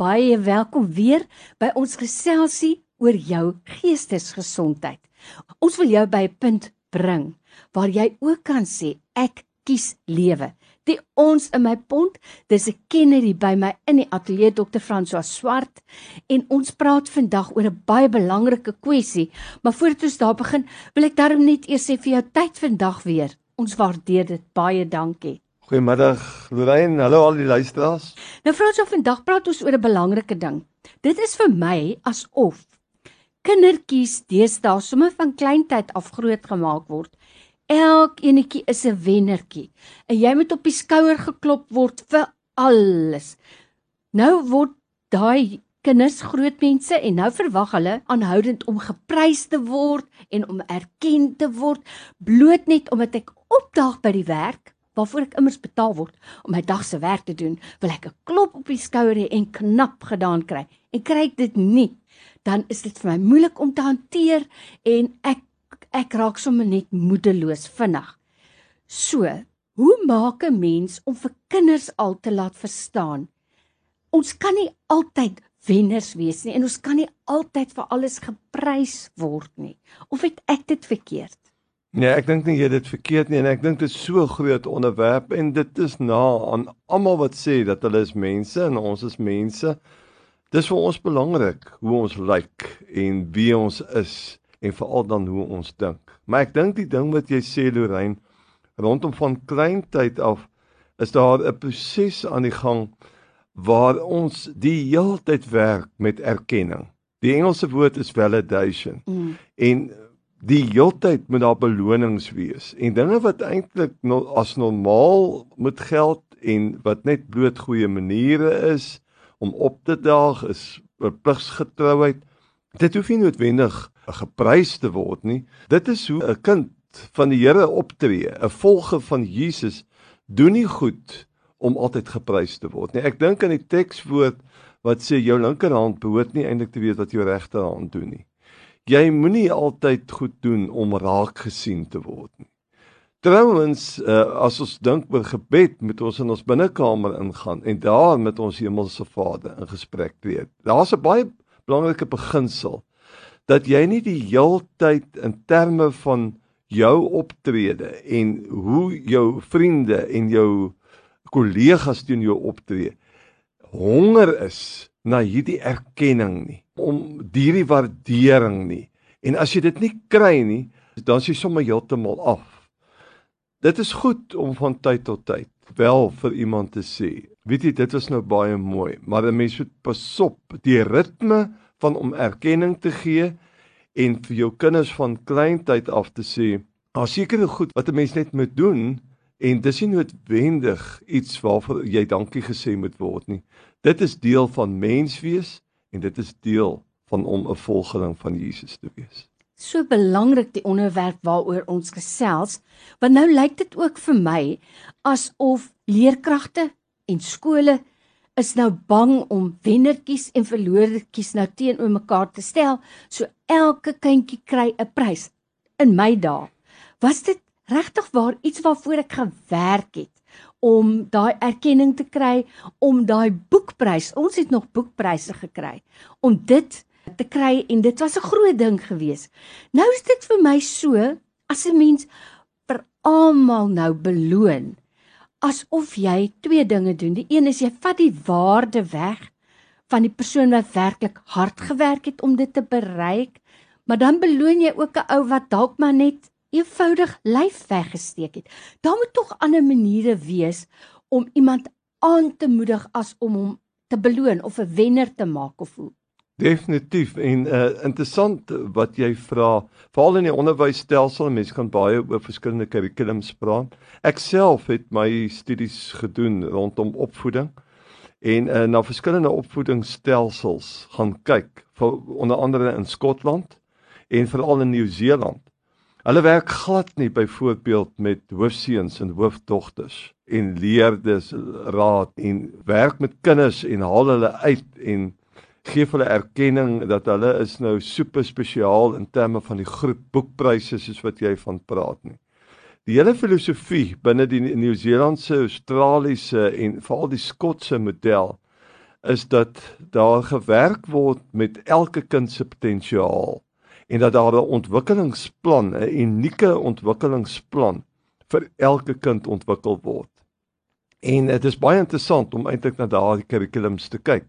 baie welkom weer by ons geselsie oor jou geestesgesondheid. Ons wil jou by 'n punt bring waar jy ook kan sê ek kies lewe. Die ons in my pond, dis 'n kennerie by my in die ateljee Dr. François Swart en ons praat vandag oor 'n baie belangrike kwessie, maar voordat ons daar begin, wil ek daarom net eers sê vir jou tyd vandag weer. Ons waardeer dit baie dankie. Goeiemiddag Lorraine, hallo al die luisteraars. Nou François, vandag praat ons oor 'n belangrike ding. Dit is vir my asof kindertjies deesdae sommer van kleintyd af groot gemaak word Elkeenetjie is 'n wennertjie en jy moet op die skouer geklop word vir alles. Nou word daai kinders groot mense en nou verwag hulle aanhoudend om geprys te word en om erken te word bloot net omdat ek opdaag by die werk waarvoor ek immers betaal word om my dag se werk te doen, wil ek 'n klop op die skouer hê en knap gedaan kry. En kry ek dit nie, dan is dit vir my moeilik om te hanteer en ek ek raak sommer net moedeloos vinnig. So, hoe maak 'n mens om vir kinders al te laat verstaan? Ons kan nie altyd wenners wees nie en ons kan nie altyd vir alles geprys word nie. Of het ek dit verkeerd? Nee, ek dink nie jy het dit verkeerd nie en ek dink dit is so groot onderwerp en dit is na aan almal wat sê dat hulle is mense en ons is mense. Dis vir ons belangrik hoe ons lyk en wie ons is en veral dan hoe ons dink. Maar ek dink die ding wat jy sê Lorraine rondom van kleintyd af is daar 'n proses aan die gang waar ons die heeltyd werk met erkenning. Die Engelse woord is validation. Mm. En die heeltyd moet daar belonings wees. En dinge wat eintlik no, as normaal moet geld en wat net bloot goeie maniere is om op te daag is pligsgetrouheid. Dit hoef nie noodwendig geprys te word nie. Dit is hoe 'n kind van die Here optree. 'n Volger van Jesus doen nie goed om altyd geprys te word nie. Ek dink aan die tekswoord wat sê jou linkerhand behoort nie eintlik te weet wat jou regterhand doen nie. Jy moenie altyd goed doen om raak gesien te word nie. Trouwens, uh, as ons dink oor gebed, moet ons in ons binnekamer ingaan en daar met ons hemelse Vader in gesprek tree. Daar's 'n baie belangrike beginsel dat jy nie die heeltyd in terme van jou optrede en hoe jou vriende en jou kollegas teen jou optree honger is na hierdie erkenning nie om hierdie waardering nie en as jy dit nie kry nie dan is jy sommer heeltemal af dit is goed om van tyd tot tyd wel vir iemand te sê weet jy dit was nou baie mooi maar 'n mens moet pasop die ritme van om erkenning te gee en vir jou kinders van kleintyd af te sê, daar seker goed wat 'n mens net moet doen en dis nie noodwendig iets waarvoor jy dankie gesê moet word nie. Dit is deel van menswees en dit is deel van om 'n volgeling van Jesus te wees. So belangrik die onderwerp waaroor ons gesels, want nou lyk dit ook vir my asof leerkragte en skole is nou bang om wennertjies en verloordertjies nou teenoor mekaar te stel. So elke kindjie kry 'n prys. In my dae was dit regtig waar iets waarvoor ek gewerk het om daai erkenning te kry, om daai boekprys. Ons het nog boekpryse gekry om dit te kry en dit was 'n groot ding geweest. Nou is dit vir my so as 'n mens vir almal nou beloon asof jy twee dinge doen. Die een is jy vat die waarde weg van die persoon wat werklik hard gewerk het om dit te bereik, maar dan beloon jy ook 'n ou wat dalk maar net eenvoudig lyf weggesteek het. Daar moet tog ander maniere wees om iemand aan te moedig as om hom te beloon of 'n wenner te maak of hoe. Definitief en uh interessant wat jy vra. Veral in die onderwysstelsel, mense kan baie oor verskillende kurrikulums praat. Ek self het my studies gedoen rondom opvoeding en uh na verskillende opvoedingsstelsels gaan kyk, vir, onder andere in Skotland en veral in Nieu-Seeland. Hulle werk glad nie byvoorbeeld met hoofseuns en hoofdogters en leerders raad en werk met kinders en haal hulle uit en gee hulle erkenning dat hulle is nou super spesiaal in terme van die groep boekpryse soos wat jy van praat nie. Die hele filosofie binne die Nieu-Seelandse, Australiese en veral die Skotse model is dat daar gewerk word met elke kind se potensiaal en dat daar 'n ontwikkelingsplan, 'n unieke ontwikkelingsplan vir elke kind ontwikkel word. En dit is baie interessant om eintlik na daardie kurrikulums te kyk.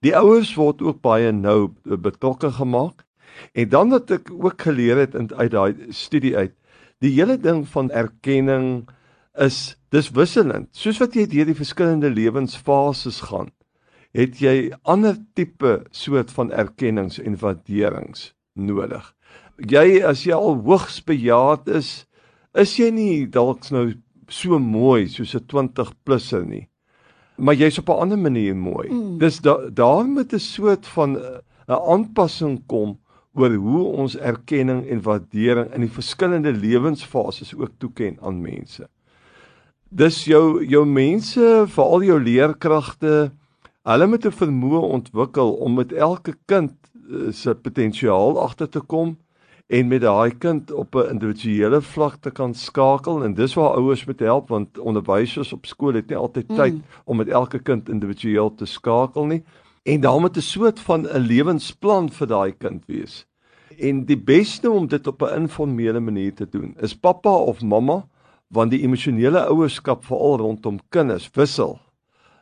Die ouers word ook baie nou betrokke gemaak. En dan wat ek ook geleer het uit daai studie uit, die hele ding van erkenning is dis wisselend. Soos wat jy deur die verskillende lewensfases gaan, het jy ander tipe soort van erkennings en waarderings nodig. Jy as jy al hoogs bejaard is, is jy nie dalk nou so mooi soos 'n 20 plusser nie. Maar jy's op 'n ander manier mooi. Mm. Dis da, daar moet 'n soort van 'n aanpassing kom oor hoe ons erkenning en waardering in die verskillende lewensfases ook toeken aan mense. Dis jou jou mense, veral jou leerkragte, hulle moet 'n vermoë ontwikkel om met elke kind se potensiaal agter te kom en met daai kind op 'n individuele vlak te kan skakel en dis waar ouers moet help want onderwysers op skool het nie altyd mm. tyd om met elke kind individueel te skakel nie en daar moet 'n soort van 'n lewensplan vir daai kind wees. En die beste om dit op 'n informele manier te doen is pappa of mamma want die emosionele ouerskap veral rondom kinders wissel.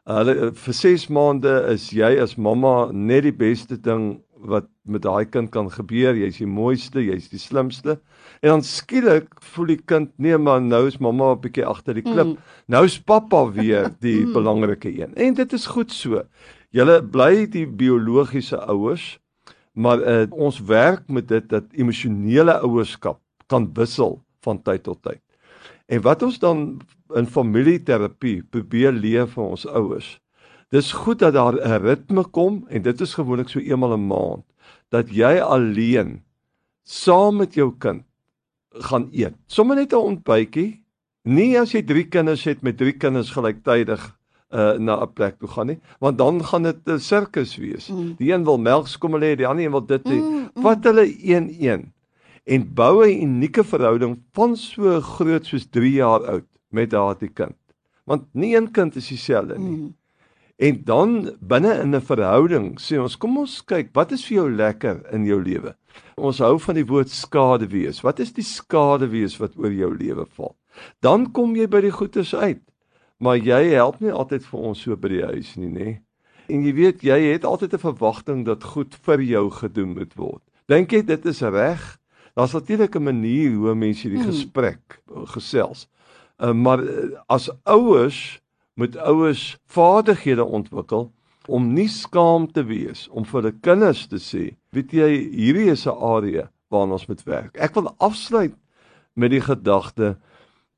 Hulle vir 6 maande is jy as mamma net die beste ding wat met daai kind kan gebeur. Jy's die mooiste, jy's die slimste. En dan skielik voel die kind, nee maar nou is mamma 'n bietjie agter die klip. Mm. Nou is pappa weer die mm. belangrike een. En dit is goed so. Julle bly die biologiese ouers, maar uh, ons werk met dit dat emosionele ouerskap kan wissel van tyd tot tyd. En wat ons dan in familieterapie probeer leef vir ons ouers Dis goed dat daar 'n ritme kom en dit is gewoonlik so eenmal 'n maand dat jy alleen saam met jou kind gaan eet. Sommige net 'n ontbytjie. Nie as jy 3 kinders het met 3 kinders gelyktydig uh na 'n plek toe gaan nie, want dan gaan dit 'n sirkus wees. Mm. Die een wil melkskommel hê, die ander een wil dit hê. Mm, mm. Vat hulle een-een en bou 'n unieke verhouding van so groot soos 3 jaar oud met daardie kind. Want nie een kind is dieselfde nie. Mm. En dan binne in 'n verhouding sê ons kom ons kyk wat is vir jou lekker in jou lewe. Ons hou van die woord skade wees. Wat is die skade wees wat oor jou lewe val? Dan kom jy by die goedes uit. Maar jy help nie altyd vir ons so by die huis nie, nê? En jy weet jy het altyd 'n verwagting dat goed vir jou gedoen moet word. Dink jy dit is reg? Daar's natuurlik 'n manier hoe mense hierdie hmm. gesprek hmm. gesels. Uh, maar uh, as ouers moet ouers vaardighede ontwikkel om nie skaam te wees om vir hulle kinders te sê, weet jy, hierdie is 'n area waarna ons moet werk. Ek wil afsluit met die gedagte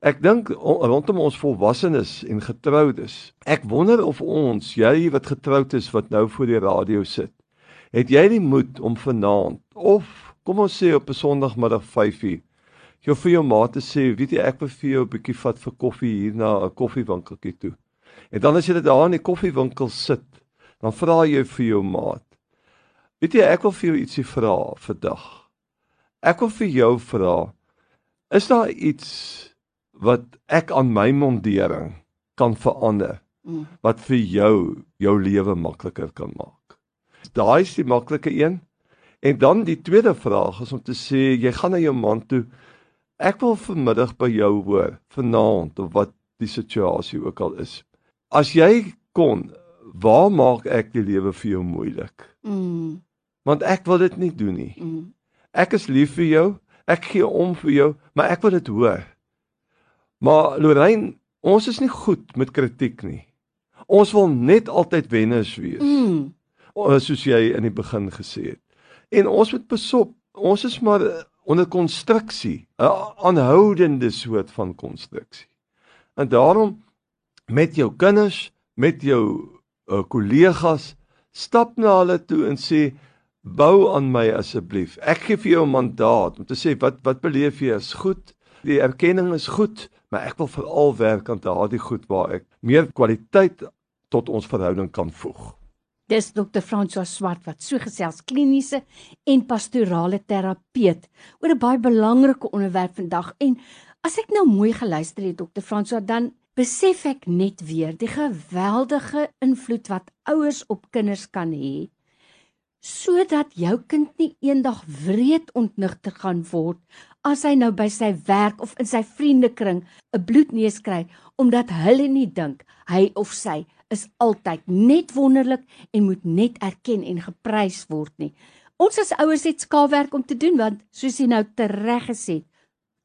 Ek dink rondom ons volwassenes en getroudes. Ek wonder of ons, jy wat getroud is wat nou voor die radio sit, het jy die moed om vanaand of kom ons sê op 'n Sondagmiddag 5uur jou vir jou ma te sê, weet jy, ek wil vir jou 'n bietjie vat vir koffie hier na 'n koffiewinkeltjie toe. En dan as jy dit daar in die koffiewinkel sit, dan vra jy vir jou maat. Weet jy, ek wil vir jou ietsie vra vandag. Ek wil vir jou vra, is daar iets wat ek aan my mondering kan verander mm. wat vir jou jou lewe makliker kan maak? Daai is die maklike een. En dan die tweede vraag is om te sê jy gaan na jou man toe. Ek wil vanmiddag by jou hoor, vanaand of wat die situasie ook al is. As jy kon, waar maak ek die lewe vir jou moeilik? Mm. Want ek wil dit nie doen nie. Mm. Ek is lief vir jou. Ek gee om vir jou, maar ek wil dit hoor. Maar Lorraine, ons is nie goed met kritiek nie. Ons wil net altyd wenners wees. Mm. Soos jy in die begin gesê het. En ons moet besop, ons is maar onder konstruksie, 'n aanhoudende soort van konstruksie. En daarom met jou kinders, met jou uh, kollegas, stap na hulle toe en sê bou aan my asseblief. Ek gee vir jou 'n mandaat om te sê wat wat beleef jy as goed? Die erkenning is goed, maar ek wil veral werk aan daardie goed waar ek meer kwaliteit tot ons verhouding kan voeg. Dis Dr. François Swart wat so gesels kliniese en pastorale terapeut oor 'n baie belangrike onderwerp vandag en as ek nou mooi geluister het Dr. François dan besef ek net weer die geweldige invloed wat ouers op kinders kan hê sodat jou kind nie eendag wreed ontnigter gaan word as hy nou by sy werk of in sy vriendekring 'n bloedneus kry omdat hulle nie dink hy of sy is altyd net wonderlik en moet net erken en geprys word nie. Ons as ouers het skaafwerk om te doen want soos jy nou tereg gesê het,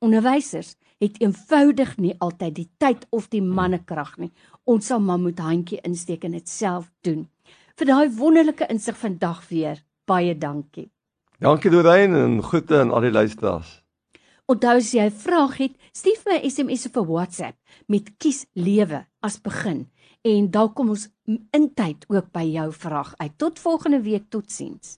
onderwysers het eenvoudig nie altyd die tyd of die mannekrag nie. Ons sal maar moet handjie insteek en dit self doen. Vir daai wonderlike insig vandag weer, baie dankie. Dankie Doreen en groete aan al die luisteraars. Onthou as jy 'n vraag het, stuur my 'n SMS of 'n WhatsApp met kies lewe as begin en dan kom ons in tyd ook by jou vraag uit. Tot volgende week, totsiens.